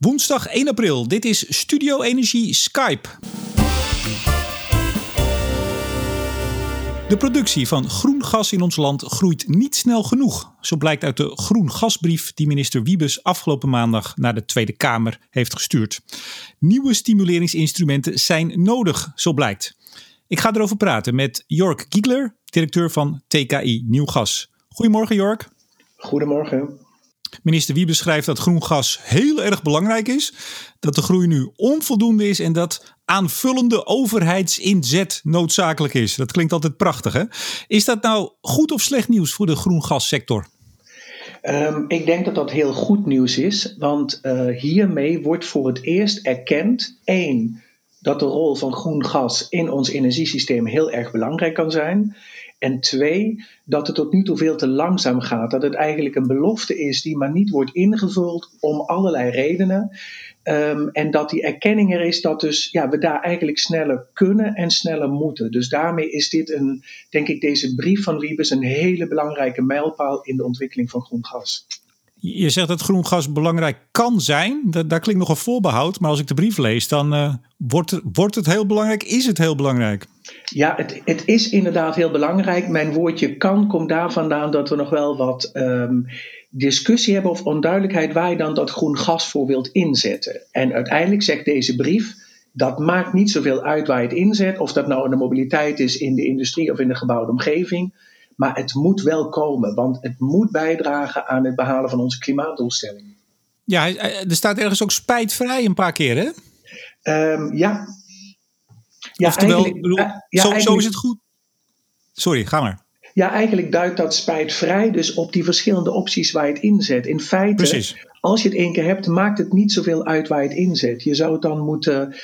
Woensdag 1 april. Dit is Studio Energie Skype. De productie van groen gas in ons land groeit niet snel genoeg. Zo blijkt uit de groen gasbrief die minister Wiebes afgelopen maandag naar de Tweede Kamer heeft gestuurd. Nieuwe stimuleringsinstrumenten zijn nodig, zo blijkt. Ik ga erover praten met Jork Giegler, directeur van TKI Nieuw Gas. Goedemorgen Jork. Goedemorgen. Minister Wiebes schrijft dat groen gas heel erg belangrijk is, dat de groei nu onvoldoende is en dat aanvullende overheidsinzet noodzakelijk is. Dat klinkt altijd prachtig, hè? Is dat nou goed of slecht nieuws voor de groen gassector? Um, ik denk dat dat heel goed nieuws is, want uh, hiermee wordt voor het eerst erkend: één, dat de rol van groen gas in ons energiesysteem heel erg belangrijk kan zijn. En twee, dat het tot nu toe veel te langzaam gaat. Dat het eigenlijk een belofte is die maar niet wordt ingevuld om allerlei redenen. Um, en dat die erkenning er is dat dus, ja, we daar eigenlijk sneller kunnen en sneller moeten. Dus daarmee is dit een, denk ik, deze brief van Wiebes een hele belangrijke mijlpaal in de ontwikkeling van groen gas. Je zegt dat groen gas belangrijk kan zijn. Daar klinkt nog een voorbehoud. Maar als ik de brief lees, dan uh, wordt, het, wordt het heel belangrijk. Is het heel belangrijk? Ja, het, het is inderdaad heel belangrijk. Mijn woordje kan komt daar vandaan dat we nog wel wat um, discussie hebben of onduidelijkheid waar je dan dat groen gas voor wilt inzetten. En uiteindelijk zegt deze brief. Dat maakt niet zoveel uit waar je het inzet, of dat nou in de mobiliteit is, in de industrie of in de gebouwde omgeving. Maar het moet wel komen, want het moet bijdragen aan het behalen van onze klimaatdoelstellingen. Ja, er staat ergens ook spijtvrij een paar keer, hè? Um, ja. ja. Oftewel, bedoel, ja, zo, zo is het goed. Sorry, ga maar. Ja, eigenlijk duidt dat spijtvrij dus op die verschillende opties waar je het inzet. In feite, Precies. als je het één keer hebt, maakt het niet zoveel uit waar je het inzet. Je zou het dan moeten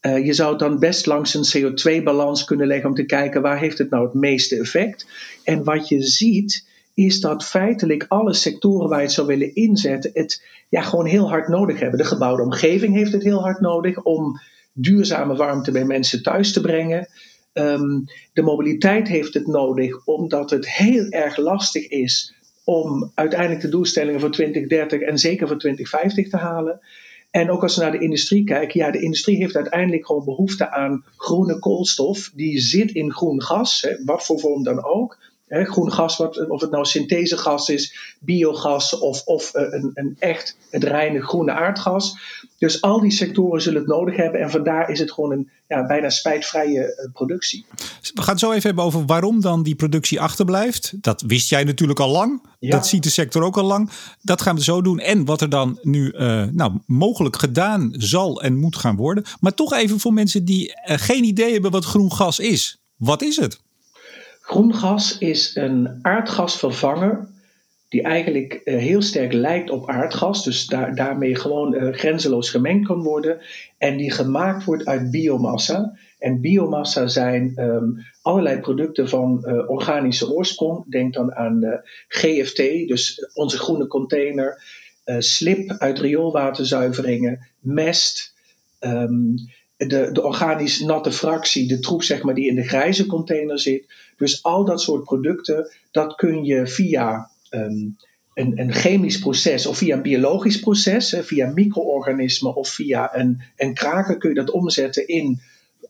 uh, je zou dan best langs een CO2-balans kunnen leggen om te kijken waar heeft het nou het meeste effect. En wat je ziet is dat feitelijk alle sectoren waar je het zou willen inzetten het ja, gewoon heel hard nodig hebben. De gebouwde omgeving heeft het heel hard nodig om duurzame warmte bij mensen thuis te brengen. Um, de mobiliteit heeft het nodig omdat het heel erg lastig is om uiteindelijk de doelstellingen voor 2030 en zeker voor 2050 te halen. En ook als we naar de industrie kijken, ja, de industrie heeft uiteindelijk gewoon behoefte aan groene koolstof. Die zit in groen gas, hè, wat voor vorm dan ook. Hè, groen gas, wat, of het nou synthesegas is, biogas of, of uh, een, een, echt het reine groene aardgas. Dus al die sectoren zullen het nodig hebben en vandaar is het gewoon een ja, bijna spijtvrije uh, productie. We gaan het zo even hebben over waarom dan die productie achterblijft. Dat wist jij natuurlijk al lang. Ja. Dat ziet de sector ook al lang. Dat gaan we zo doen. En wat er dan nu uh, nou, mogelijk gedaan zal en moet gaan worden. Maar toch even voor mensen die geen idee hebben wat groen gas is. Wat is het? Groen gas is een aardgasvervanger die eigenlijk uh, heel sterk lijkt op aardgas, dus daar, daarmee gewoon uh, grenzeloos gemengd kan worden en die gemaakt wordt uit biomassa. En biomassa zijn um, allerlei producten van uh, organische oorsprong. Denk dan aan GFT, dus onze groene container, slip uit rioolwaterzuiveringen, mest. Um, de, de organisch natte fractie, de troep zeg maar, die in de grijze container zit. Dus al dat soort producten, dat kun je via um, een, een, chemisch proces of via een biologisch proces, via micro-organismen of via een, een kraker, kun je dat omzetten in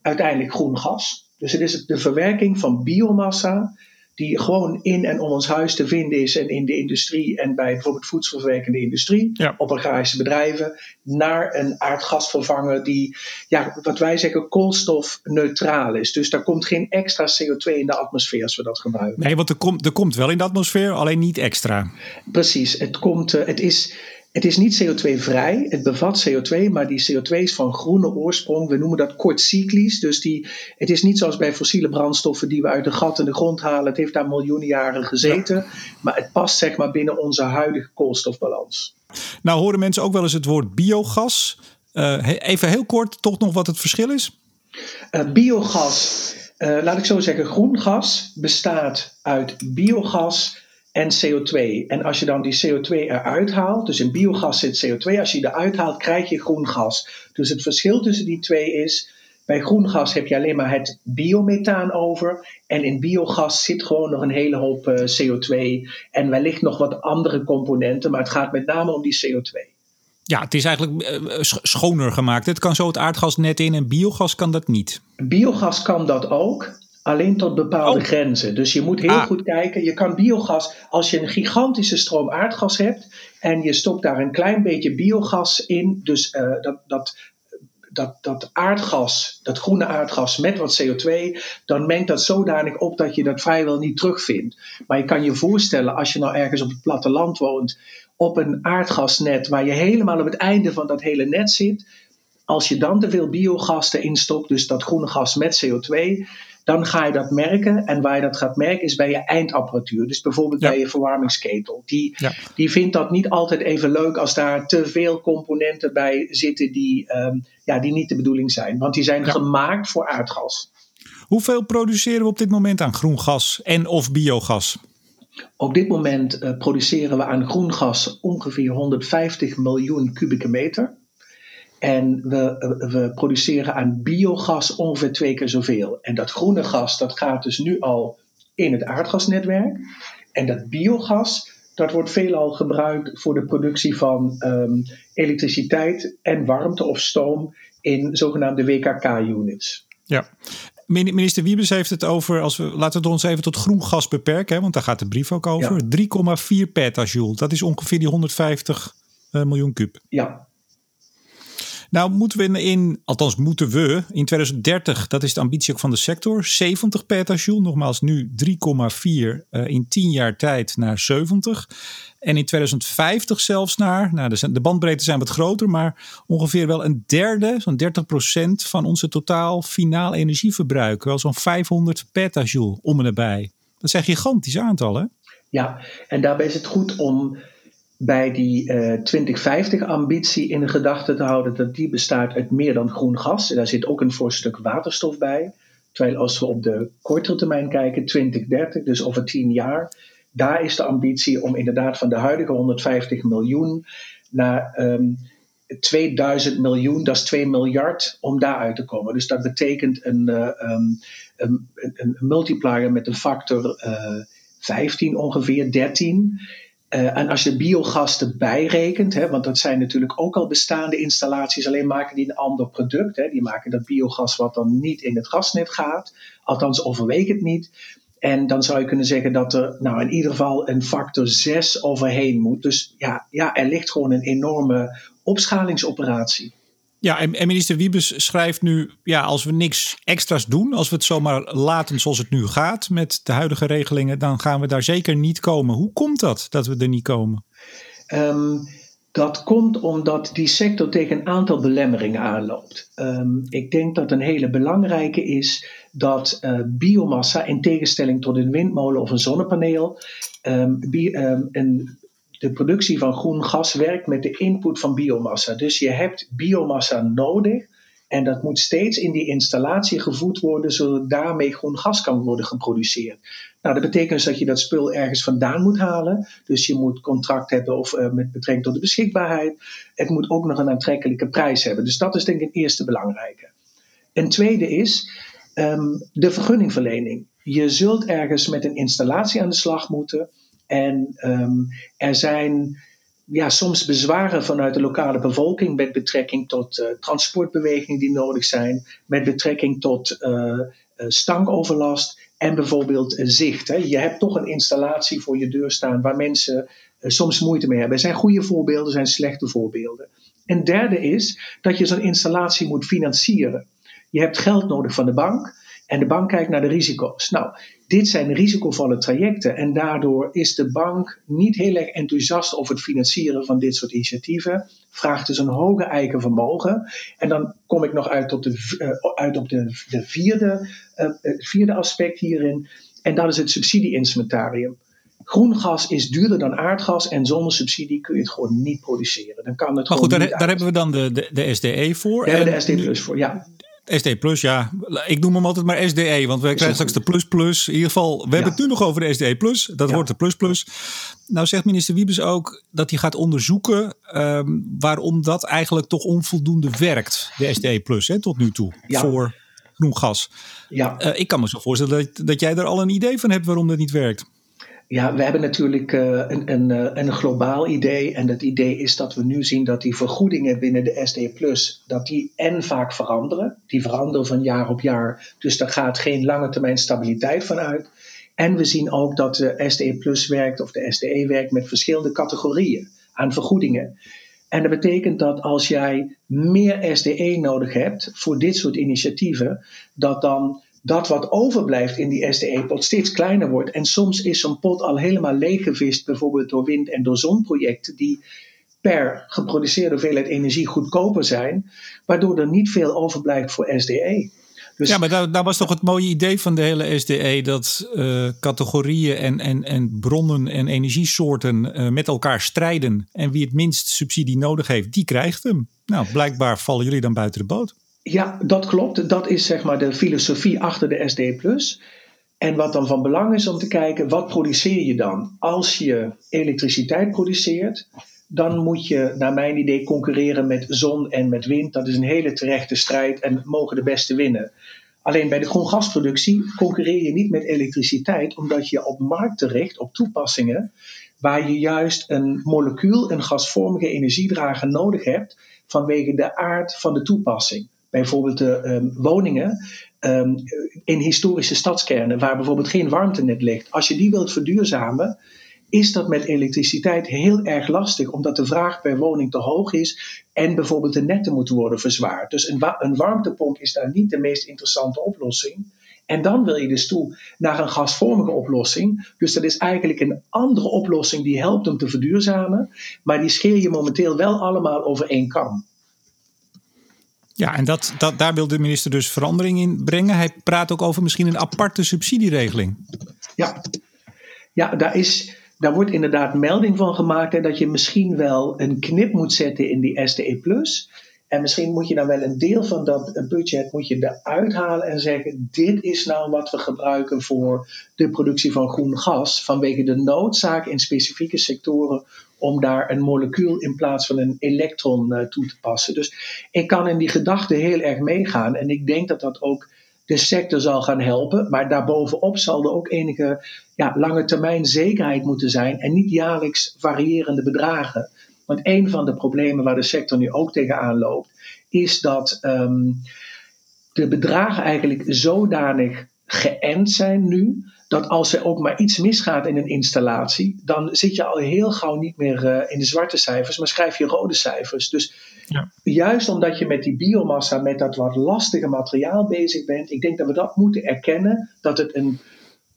uiteindelijk groen gas. Dus het is de verwerking van biomassa die gewoon in en om ons huis te vinden is en in de industrie en bij bijvoorbeeld voedselverwerkende industrie, ja. op agrarische bedrijven, naar een aardgasvervanger die, ja, wat wij zeggen, koolstofneutraal is. Dus daar komt geen extra CO2 in de atmosfeer als we dat gebruiken. Nee, want er komt, er komt wel in de atmosfeer, alleen niet extra. Precies, het, komt, uh, het is het is niet CO2-vrij, het bevat CO2, maar die CO2 is van groene oorsprong. We noemen dat kortcyclisch. Dus die, het is niet zoals bij fossiele brandstoffen die we uit de gat in de grond halen. Het heeft daar miljoenen jaren gezeten. Ja. Maar het past zeg maar binnen onze huidige koolstofbalans. Nou horen mensen ook wel eens het woord biogas. Uh, even heel kort toch nog wat het verschil is? Uh, biogas, uh, laat ik zo zeggen, groen gas bestaat uit biogas en CO2. En als je dan die CO2 eruit haalt, dus in biogas zit CO2, als je die eruit haalt, krijg je groen gas. Dus het verschil tussen die twee is, bij groen gas heb je alleen maar het biomethaan over. En in biogas zit gewoon nog een hele hoop uh, CO2 en wellicht nog wat andere componenten, maar het gaat met name om die CO2. Ja, het is eigenlijk uh, schoner gemaakt. Het kan zo het aardgas net in en biogas kan dat niet. Biogas kan dat ook, alleen tot bepaalde oh. grenzen. Dus je moet heel ah. goed kijken. Je kan biogas, als je een gigantische stroom aardgas hebt en je stopt daar een klein beetje biogas in, dus uh, dat, dat dat, dat aardgas, dat groene aardgas met wat CO2, dan mengt dat zodanig op dat je dat vrijwel niet terugvindt. Maar je kan je voorstellen, als je nou ergens op het platteland woont, op een aardgasnet waar je helemaal op het einde van dat hele net zit, als je dan te veel biogas erin stopt, dus dat groene gas met CO2, dan ga je dat merken. En waar je dat gaat merken is bij je eindapparatuur. Dus bijvoorbeeld bij je verwarmingsketel. Die, die vindt dat niet altijd even leuk als daar te veel componenten bij zitten die, um, ja, die niet de bedoeling zijn. Want die zijn gemaakt voor aardgas. Hoeveel produceren we op dit moment aan groen gas en of biogas? Op dit moment uh, produceren we aan groen gas ongeveer 150 miljoen kubieke meter. En we, we produceren aan biogas ongeveer twee keer zoveel. En dat groene gas, dat gaat dus nu al in het aardgasnetwerk. En dat biogas, dat wordt veelal gebruikt voor de productie van um, elektriciteit en warmte of stoom in zogenaamde WKK-units. Ja, Minister Wiebes heeft het over, als we, laten we ons even tot groen gas beperken, hè, want daar gaat de brief ook over. 3,4 petajoule, dat is ongeveer die 150 uh, eh, miljoen kub. Ja, nou moeten we in, althans moeten we, in 2030, dat is de ambitie ook van de sector, 70 petajoule. Nogmaals, nu 3,4 uh, eh, in 10 jaar tijd naar 70. En in 2050 zelfs naar, nou de, bandbreedte zijn wat groter, maar ongeveer wel een derde, zo'n 30% van onze totaal finaal energieverbruik. Wel zo'n 500 petajoule om en nabij. Dat zijn gigantische aantallen. Ja, en daarbij is het goed om bij die uh, eh, 2050-ambitie in de gedachte te houden dat die bestaat uit meer dan groen gas. En daar zit ook een voor stuk waterstof bij. Terwijl als we op de kortere termijn kijken, 2030, dus over 10 jaar, daar is de ambitie om inderdaad van de huidige 150 miljoen naar um, ehm, 2000 miljoen, dat is 2 miljard, om daaruit te komen. Dus dat betekent een, uh, een, een, multiplier met een factor uh, eh, 15 ongeveer, 13. Uh, en als je biogas erbij rekent, hè, want dat zijn natuurlijk ook al bestaande installaties, alleen maken die een ander product. Hè, die maken dat biogas wat dan niet in het gasnet gaat, althans overweeg het niet. En dan zou je kunnen zeggen dat er nou in ieder geval een factor 6 overheen moet. Dus ja, ja, er ligt gewoon een enorme opschalingsoperatie. Ja, en, minister Wiebes schrijft nu, ja, als we niks extra's doen, als we het zomaar laten zoals het nu gaat met de huidige regelingen, dan gaan we daar zeker niet komen. Hoe komt dat, dat we er niet komen? Ehm, dat komt omdat die sector tegen een aantal belemmeringen aanloopt. Ehm, ik denk dat een hele belangrijke is dat uh, biomassa, in tegenstelling tot een windmolen of een zonnepaneel, um, een de productie van groen gas werkt met de input van biomassa. Dus je hebt biomassa nodig en dat moet steeds in die installatie gevoed worden, zodat daarmee groen gas kan worden geproduceerd. Nou, dat betekent dus dat je dat spul ergens vandaan moet halen. Dus je moet contract hebben of uh, met betrekking tot de beschikbaarheid. Het moet ook nog een aantrekkelijke prijs hebben. Dus dat is denk ik een eerste belangrijke. Een tweede is um, de vergunningverlening. Je zult ergens met een installatie aan de slag moeten. En um, er zijn ja, soms bezwaren vanuit de lokale bevolking met betrekking tot uh, transportbewegingen die nodig zijn, met betrekking tot uh, stankoverlast en bijvoorbeeld zicht. Hè. Je hebt toch een installatie voor je deur staan waar mensen soms moeite mee hebben. Er zijn goede voorbeelden, er zijn slechte voorbeelden. En derde is dat je zo'n installatie moet financieren. Je hebt geld nodig van de bank. En de bank kijkt naar de risico's. Nou, dit zijn risicovolle trajecten en daardoor is de bank niet heel erg enthousiast over het financieren van dit soort initiatieven. Vraagt dus een hoge eigen vermogen. En dan kom ik nog uit op de, uh, uit op de, de vierde, uh, vierde aspect hierin. En dat is het subsidie-instrumentarium. Groen gas is duurder dan aardgas en zonder subsidie kun je het gewoon niet produceren. Dan kan het maar goed, daar, daar, hebben we dan de, de, de SDE voor. Daar hebben we de SDE Plus voor, ja. SD Plus, ja. Ik noem hem altijd maar SDE, want we krijgen straks de Plus Plus. In ieder geval, we hebben het nu nog over de SDE Plus. Dat wordt de Plus Plus. Nou zegt minister Wiebes ook dat hij gaat onderzoeken um, waarom dat eigenlijk toch onvoldoende werkt, de SDE Plus, hè, tot nu toe, voor groen gas. Ja. Uh, ik kan me zo voorstellen dat, dat jij er al een idee van hebt waarom dat niet werkt. Ja, we hebben natuurlijk uh, een, een, uh, een globaal idee. En dat idee is dat we nu zien dat die vergoedingen binnen de SD Plus, dat die en vaak veranderen. Die veranderen van jaar op jaar. Dus daar gaat geen lange termijn stabiliteit van uit. En we zien ook dat de SDE Plus werkt of de SDE werkt met verschillende categorieën aan vergoedingen. En dat betekent dat als jij meer SDE nodig hebt voor dit soort initiatieven, dat dan dat wat overblijft in die SDE-pot steeds kleiner wordt. En soms is zo'n pot al helemaal leeggevist, bijvoorbeeld door wind- en door zonprojecten, die per geproduceerde hoeveelheid energie goedkoper zijn, waardoor er niet veel overblijft voor SDE. Dus ja, maar daar, daar, was toch het mooie idee van de hele SDE dat uh, categorieën en, en, en bronnen en energiesoorten uh, met elkaar strijden. En wie het minst subsidie nodig heeft, die krijgt hem. Nou, blijkbaar vallen jullie dan buiten de boot. Ja, dat klopt. Dat is zeg maar de filosofie achter de SD. En wat dan van belang is om te kijken, wat produceer je dan? Als je elektriciteit produceert, dan moet je, naar mijn idee, concurreren met zon en met wind. Dat is een hele terechte strijd en mogen de beste winnen. Alleen bij de groen gasproductie concurreer je niet met elektriciteit, omdat je op markten richt, op toepassingen, waar je juist een molecuul, een gasvormige energiedrager nodig hebt vanwege de aard van de toepassing. Bijvoorbeeld de um, woningen um, in historische stadskernen, waar bijvoorbeeld geen warmtenet ligt. Als je die wilt verduurzamen, is dat met elektriciteit heel erg lastig, omdat de vraag per woning te hoog is en bijvoorbeeld de netten moeten worden verzwaard. Dus een, een warmtepomp is daar niet de meest interessante oplossing. En dan wil je dus toe naar een gasvormige oplossing. Dus dat is eigenlijk een andere oplossing die helpt om te verduurzamen, maar die scheer je momenteel wel allemaal over één kam. Ja, en dat, dat, daar wil de minister dus verandering in brengen. Hij praat ook over misschien een aparte subsidieregeling. Ja, ja daar is daar wordt inderdaad melding van gemaakt dat je misschien wel een knip moet zetten in die SDE. En misschien moet je dan wel een deel van dat budget moet je eruit halen en zeggen: dit is nou wat we gebruiken voor de productie van groen gas. Vanwege de noodzaak in specifieke sectoren om daar een molecuul in plaats van een elektron uh, toe te passen. Dus ik kan in die gedachte heel erg meegaan. En ik denk dat dat ook de sector zal gaan helpen. Maar daarbovenop zal er ook enige ja, lange termijn zekerheid moeten zijn en niet jaarlijks variërende bedragen. Want een van de problemen waar de sector nu ook tegenaan loopt, is dat um, de bedragen eigenlijk zodanig geënt zijn nu, dat als er ook maar iets misgaat in een installatie, dan zit je al heel gauw niet meer uh, in de zwarte cijfers, maar schrijf je rode cijfers. Dus ja. juist omdat je met die biomassa, met dat wat lastige materiaal bezig bent, ik denk dat we dat moeten erkennen, dat het een,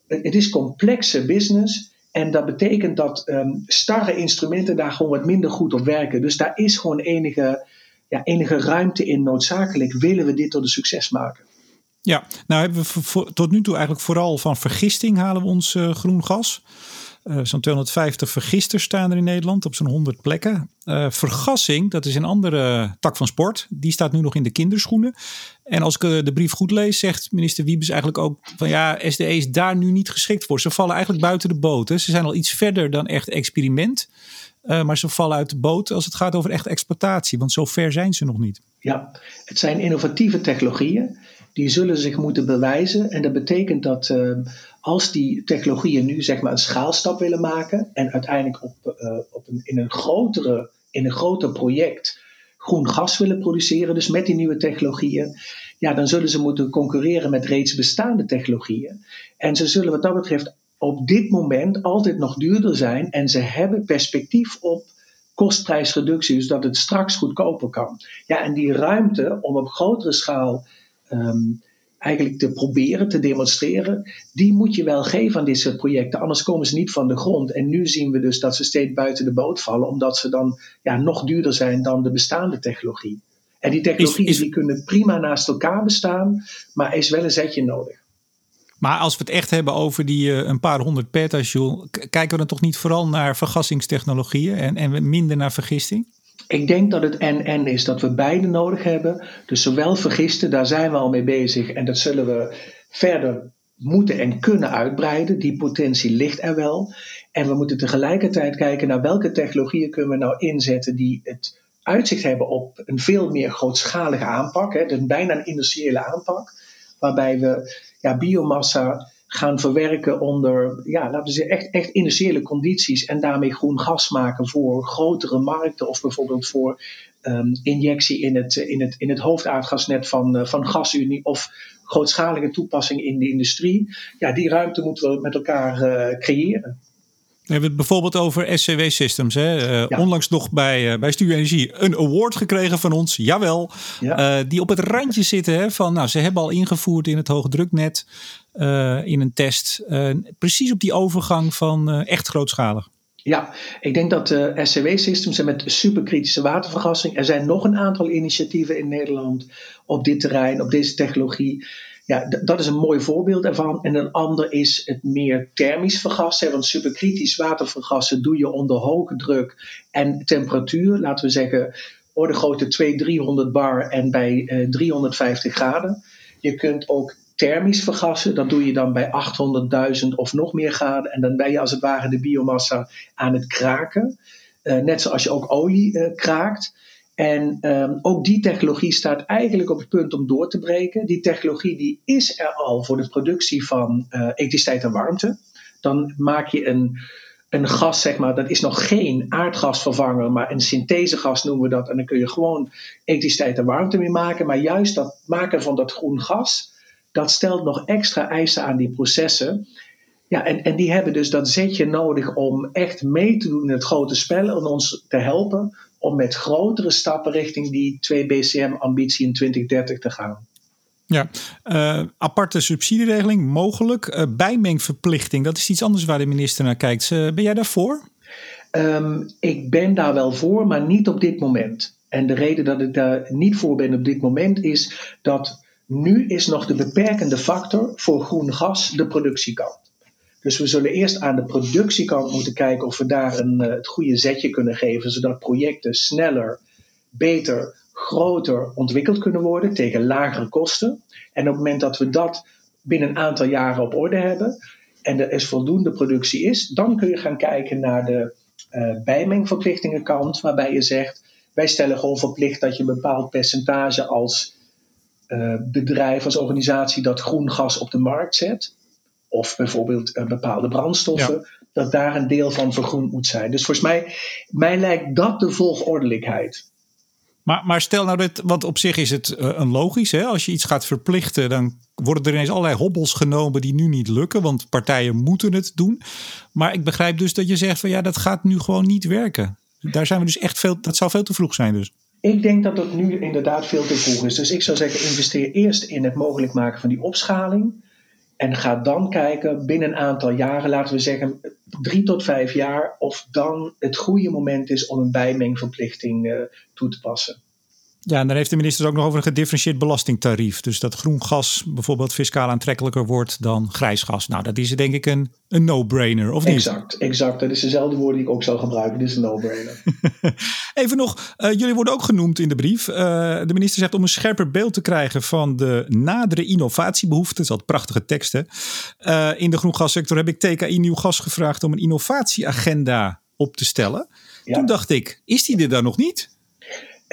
het is complexe business en dat betekent dat um, starre instrumenten daar gewoon wat minder goed op werken. Dus daar is gewoon enige, ja, enige ruimte in noodzakelijk, willen we dit tot een succes maken. Ja, nou hebben we tot nu toe eigenlijk vooral van vergisting halen we ons uh, groen gas. Uh, zo'n 250 vergisters staan er in Nederland op zo'n 100 plekken. Uh, vergassing, dat is een andere tak van sport. Die staat nu nog in de kinderschoenen. En als ik de brief goed lees, zegt minister Wiebes eigenlijk ook van ja, SDE is daar nu niet geschikt voor. Ze vallen eigenlijk buiten de boot. Hè. Ze zijn al iets verder dan echt experiment. Maar ze vallen uit de boot als het gaat over echt exploitatie. Want zo ver zijn ze nog niet. Ja, het zijn innovatieve technologieën die zullen zich moeten bewijzen. En dat betekent dat uh, als die technologieën nu zeg maar een schaalstap willen maken en uiteindelijk op, uh, op een, in, een grotere, in een groter project groen gas willen produceren, dus met die nieuwe technologieën, ja, dan zullen ze moeten concurreren met reeds bestaande technologieën. En ze zullen wat dat betreft op dit moment altijd nog duurder zijn en ze hebben perspectief op kostprijsreductie, dus dat het straks goedkoper kan. Ja, en die ruimte om op grotere schaal um, eigenlijk te proberen, te demonstreren, die moet je wel geven aan dit soort projecten. Anders komen ze niet van de grond. En nu zien we dus dat ze steeds buiten de boot vallen, omdat ze dan ja, nog duurder zijn dan de bestaande technologie. En die technologieën die kunnen prima naast elkaar bestaan, maar er is wel een zetje nodig. Maar als we het echt hebben over die uh, een paar honderd petajoule, kijken we dan toch niet vooral naar vergassingstechnologieën en, en minder naar vergisting? Ik denk dat het en-en is, dat we beide nodig hebben. Dus zowel vergisten, daar zijn we al mee bezig en dat zullen we verder moeten en kunnen uitbreiden. Die potentie ligt er wel. En we moeten tegelijkertijd kijken naar welke technologieën kunnen we nou inzetten die het uitzicht hebben op een veel meer grootschalige aanpak. Hè, dus bijna een industriële aanpak. Waarbij we ja, biomassa gaan verwerken onder, ja, laten we zeggen, echt, echt industriële condities en daarmee groen gas maken voor grotere markten of bijvoorbeeld voor um, injectie in het, in het, in het hoofdaardgasnet van, uh, van GasUnie of grootschalige toepassing in de industrie. Ja, die ruimte moeten we met elkaar uh, creëren. We hebben het bijvoorbeeld over SCW Systems. Hè? Uh, ja. Onlangs nog bij, uh, bij Stuur Energie een award gekregen van ons. Jawel. Ja. Uh, die op het randje zitten hè, van, nou, ze hebben al ingevoerd in het hoogdruknet in een test. precies op die overgang van echt grootschalig. Ja, ik denk dat de SCW Systems en met superkritische watervergassing. Er zijn nog een aantal initiatieven in Nederland op dit terrein, op deze technologie. Ja, dat is een mooi voorbeeld ervan. En een ander is het meer thermisch vergassen. Want superkritisch watervergassen doe je onder hoge druk en temperatuur. Laten we zeggen, orde grootte 200, 300 bar en bij eh, 350 graden. Je kunt ook thermisch vergassen. Dat doe je dan bij 800.000 of nog meer graden. En dan ben je als het ware de biomassa aan het kraken. Uh, net zoals je ook olie uh, kraakt. En um, ook die technologie staat eigenlijk op het punt om door te breken. Die technologie die is er al voor de productie van uh, elektriciteit en warmte. Dan maak je een, een gas, zeg maar, dat is nog geen aardgasvervanger, maar een synthesegas noemen we dat. En dan kun je gewoon elektriciteit en warmte mee maken. Maar juist dat maken van dat groen gas, dat stelt nog extra eisen aan die processen. Ja, en, en die hebben dus dat zetje nodig om echt mee te doen in het grote spel en ons te helpen om met grotere stappen richting die 2 BCM-ambitie in 2030 te gaan. Ja, uh, aparte subsidieregeling mogelijk. Uh, bijmengverplichting, dat is iets anders waar de minister naar kijkt. Uh, ben jij daarvoor? Um, ik ben daar wel voor, maar niet op dit moment. En de reden dat ik daar niet voor ben op dit moment is dat nu is nog de beperkende factor voor groen gas de productiekant. Dus we zullen eerst aan de productiekant moeten kijken of we daar een, uh, het goede zetje kunnen geven, zodat projecten sneller, beter, groter ontwikkeld kunnen worden tegen lagere kosten. En op het moment dat we dat binnen een aantal jaren op orde hebben en er is voldoende productie is, dan kun je gaan kijken naar de uh, bijmengverplichtingenkant, waarbij je zegt: wij stellen gewoon verplicht dat je een bepaald percentage als uh, bedrijf, als organisatie dat groen gas op de markt zet of bijvoorbeeld uh, bepaalde brandstoffen, ja. dat daar een deel van vergroend moet zijn. Dus volgens mij, mij lijkt dat de volgordelijkheid. Maar, maar stel nou dat, want op zich is het uh, een logisch, hè? als je iets gaat verplichten, dan worden er ineens allerlei hobbels genomen die nu niet lukken, want partijen moeten het doen. Maar ik begrijp dus dat je zegt van ja, dat gaat nu gewoon niet werken. Daar zijn we dus echt veel, dat zou veel te vroeg zijn dus. Ik denk dat dat nu inderdaad veel te vroeg is. Dus ik zou zeggen, investeer eerst in het mogelijk maken van die opschaling. En ga dan kijken binnen een aantal jaren, laten we zeggen drie tot vijf jaar, of dan het goede moment is om een bijmengverplichting uh, toe te passen. Ja, en dan heeft de minister ook nog over een gedifferentieerd belastingtarief. Dus dat groen gas bijvoorbeeld fiscaal aantrekkelijker wordt dan grijs gas. Nou, dat is denk ik een, een no-brainer, of niet? Exact, exact. Dat is dezelfde woorden die ik ook zou gebruiken. Dit is een no-brainer. Even nog, uh, jullie worden ook genoemd in de brief. Uh, de minister zegt om een scherper beeld te krijgen van de nadere innovatiebehoeften. Dat is altijd prachtige teksten. Uh, in de groengassector heb ik TKI Nieuw Gas gevraagd om een innovatieagenda op te stellen. Ja. Toen dacht ik, is die er dan nog niet?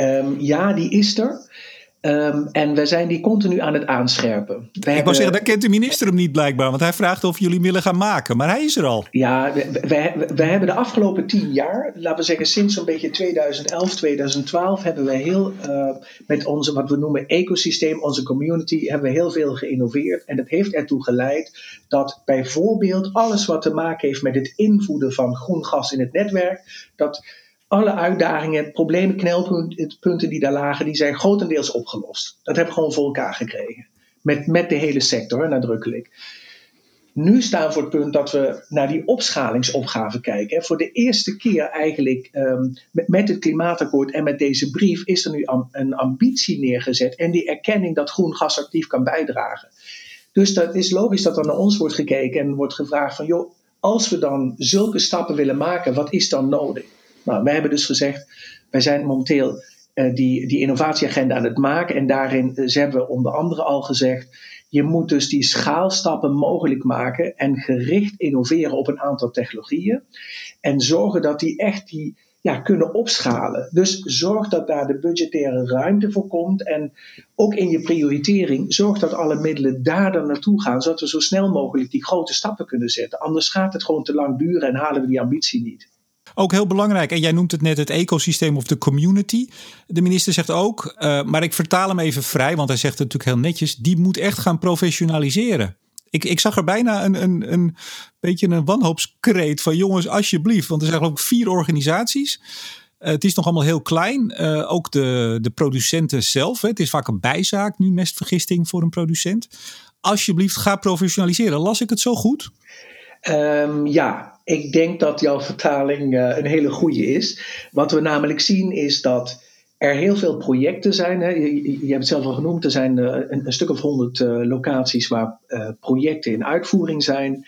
Um, ja, die is er. Um, en we zijn die continu aan het aanscherpen. We ik hebben, wou zeggen, daar kent de minister hem niet blijkbaar, want hij vraagt of jullie willen gaan maken, maar hij is er al. Ja, we, hebben de afgelopen tien jaar, laten we zeggen sinds zo'n beetje 2011, 2012, hebben we heel uh, met onze, wat we noemen ecosysteem, onze community, hebben we heel veel geïnnoveerd. En dat heeft ertoe geleid dat bijvoorbeeld alles wat te maken heeft met het invoeden van groen gas in het netwerk, dat alle uitdagingen, problemen, knelpunten die daar lagen, die zijn grotendeels opgelost. Dat hebben we gewoon voor elkaar gekregen. Met, met de hele sector, nadrukkelijk. Nu staan we voor het punt dat we naar die opschalingsopgave kijken. Voor de eerste keer eigenlijk um, met, het klimaatakkoord en met deze brief is er nu een ambitie neergezet en die erkenning dat groen gas actief kan bijdragen. Dus dat is logisch dat er naar ons wordt gekeken en wordt gevraagd van joh, als we dan zulke stappen willen maken, wat is dan nodig? Nou, wij hebben dus gezegd, wij zijn momenteel uh, die, die innovatieagenda aan het maken. En daarin uh, hebben we onder andere al gezegd, je moet dus die schaalstappen mogelijk maken en gericht innoveren op een aantal technologieën. En zorgen dat die echt die, ja, kunnen opschalen. Dus zorg dat daar de budgettaire ruimte voor komt. En ook in je prioritering, zorg dat alle middelen daar dan naartoe gaan, zodat we zo snel mogelijk die grote stappen kunnen zetten. Anders gaat het gewoon te lang duren en halen we die ambitie niet. Ook heel belangrijk, en jij noemt het net het ecosysteem of de community. De minister zegt ook, uh, maar ik vertaal hem even vrij, want hij zegt het natuurlijk heel netjes, die moet echt gaan professionaliseren. Ik, ik zag er bijna een, een, een beetje een wanhoopskreet van jongens, alsjeblieft. Want er zijn ook vier organisaties. Uh, het is nog allemaal heel klein. Uh, ook de, de producenten zelf. Hè. Het is vaak een bijzaak nu, mestvergisting voor een producent. Alsjeblieft, ga professionaliseren. Las ik het zo goed? Um, ja, ik denk dat jouw vertaling uh, een hele goede is. Wat we namelijk zien is dat er heel veel projecten zijn. Hè. Je, je, hebt het zelf al genoemd, er zijn uh, een, stuk of honderd uh, locaties waar projecten in uitvoering zijn.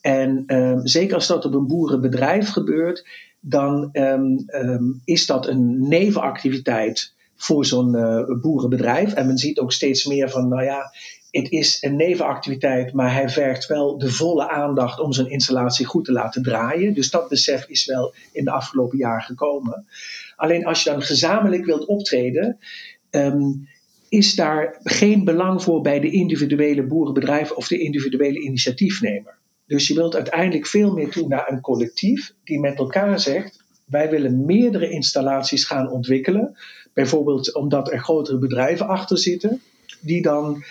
En ehm, zeker als dat op een boerenbedrijf gebeurt, dan um, is dat een nevenactiviteit voor zo'n boerenbedrijf. En men ziet ook steeds meer van, nou ja, het is een nevenactiviteit, maar hij vergt wel de volle aandacht om zijn installatie goed te laten draaien. Dus dat besef is wel in de afgelopen jaren gekomen. Alleen als je dan gezamenlijk wilt optreden, um, is daar geen belang voor bij de individuele boerenbedrijf of de individuele initiatiefnemer. Dus je wilt uiteindelijk veel meer toe naar een collectief die met elkaar zegt: wij willen meerdere installaties gaan ontwikkelen. Bijvoorbeeld omdat er grotere bedrijven achter zitten, die dan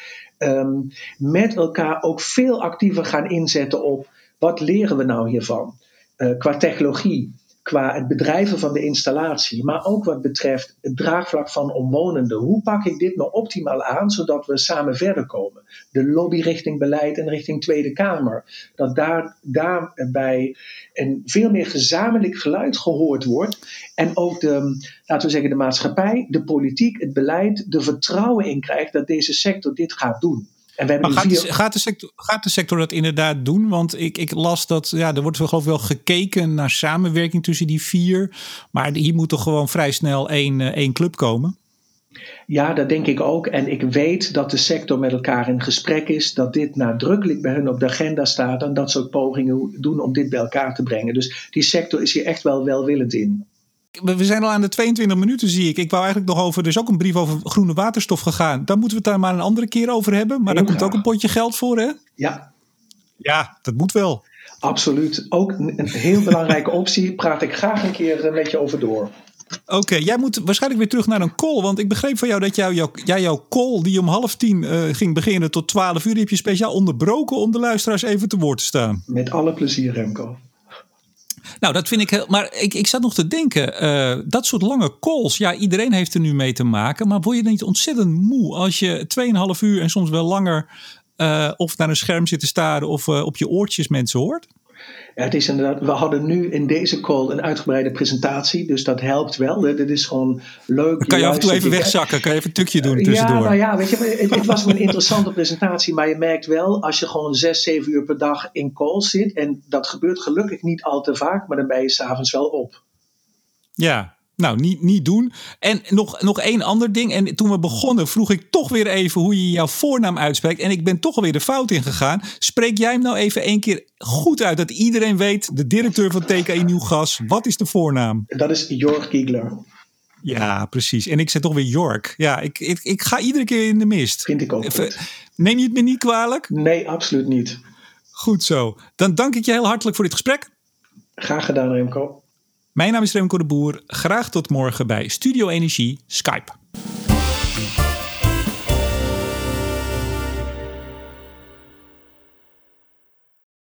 um, met elkaar ook veel actiever gaan inzetten op wat leren we nou hiervan? Uh, qua technologie, qua het bedrijven van de installatie, maar ook wat betreft het draagvlak van omwonenden. Hoe pak ik dit nou optimaal aan, zodat we samen verder komen? De lobby richting beleid en richting Tweede Kamer. Dat daar, daarbij een veel meer gezamenlijk geluid gehoord wordt. En ook de, laten we zeggen, de maatschappij, de politiek, het beleid, de vertrouwen in krijgt dat deze sector dit gaat doen. En we hebben maar gaat, de, gaat, de sector, gaat de sector dat inderdaad doen? Want ik, ik las dat ja, er wordt geloof ik wel gekeken naar samenwerking tussen die vier. Maar hier moet toch gewoon vrij snel één, eh, één club komen? Ja, dat denk ik ook. En ik weet dat de sector met elkaar in gesprek is, dat dit nadrukkelijk bij hun op de agenda staat en dat ze ook pogingen doen om dit bij elkaar te brengen. Dus die sector is hier echt wel welwillend in. We zijn al aan de 22 minuten, zie ik. Ik wou eigenlijk nog over. Er is ook een brief over groene waterstof gegaan. Daar moeten we het daar maar een andere keer over hebben. Maar daar komt ook een potje geld voor, hè? Ja. Ja, dat moet wel. Absoluut. Ook een heel belangrijke optie. Praat ik graag een keer een beetje over door. Oké, jij moet waarschijnlijk weer terug naar een call. Want ik begreep van jou dat jou, jou, jij jouw call die om half tien uh, ging beginnen tot 12 uur, heb je speciaal onderbroken om de luisteraars even te woord te staan. Met alle plezier, Remco. Nou, dat vind ik heel. Maar ik, ik zat nog te denken, uh, dat soort lange calls, ja, iedereen heeft er nu mee te maken. Maar word je niet ontzettend moe als je 2,5 uur en soms wel langer uh, of naar een scherm zit te staren of uh, op je oortjes mensen hoort? Het is inderdaad, we hadden nu in deze call een uitgebreide presentatie, dus dat helpt wel. Dit is gewoon leuk. Dan kan je af en toe even wegzakken, kan je even een tukje doen tussendoor. Ja, nou ja, weet je, het, het was een interessante presentatie, maar je merkt wel, als je gewoon zes, zeven uur per dag in call zit, en dat gebeurt gelukkig niet al te vaak, maar dan ben je s'avonds wel op. Ja, nou, niet, niet doen. En nog, nog één ander ding. En toen we begonnen vroeg ik toch weer even hoe je jouw voornaam uitspreekt. En ik ben toch alweer de fout ingegaan. Spreek jij hem nou even één keer goed uit. Dat iedereen weet, de directeur van TKI Nieuw Gas. Wat is de voornaam? Dat is Jorg Giegler. Ja, precies. En ik zeg toch weer Jork. Ja, ik, ik, ik ga iedere keer in de mist. Vind ik ook. Even, neem je het me niet kwalijk? Nee, absoluut niet. Goed zo. Dan dank ik je heel hartelijk voor dit gesprek. Graag gedaan, Remco. Mijn naam is Remco de Boer. Graag tot morgen bij Studio Energie Skype.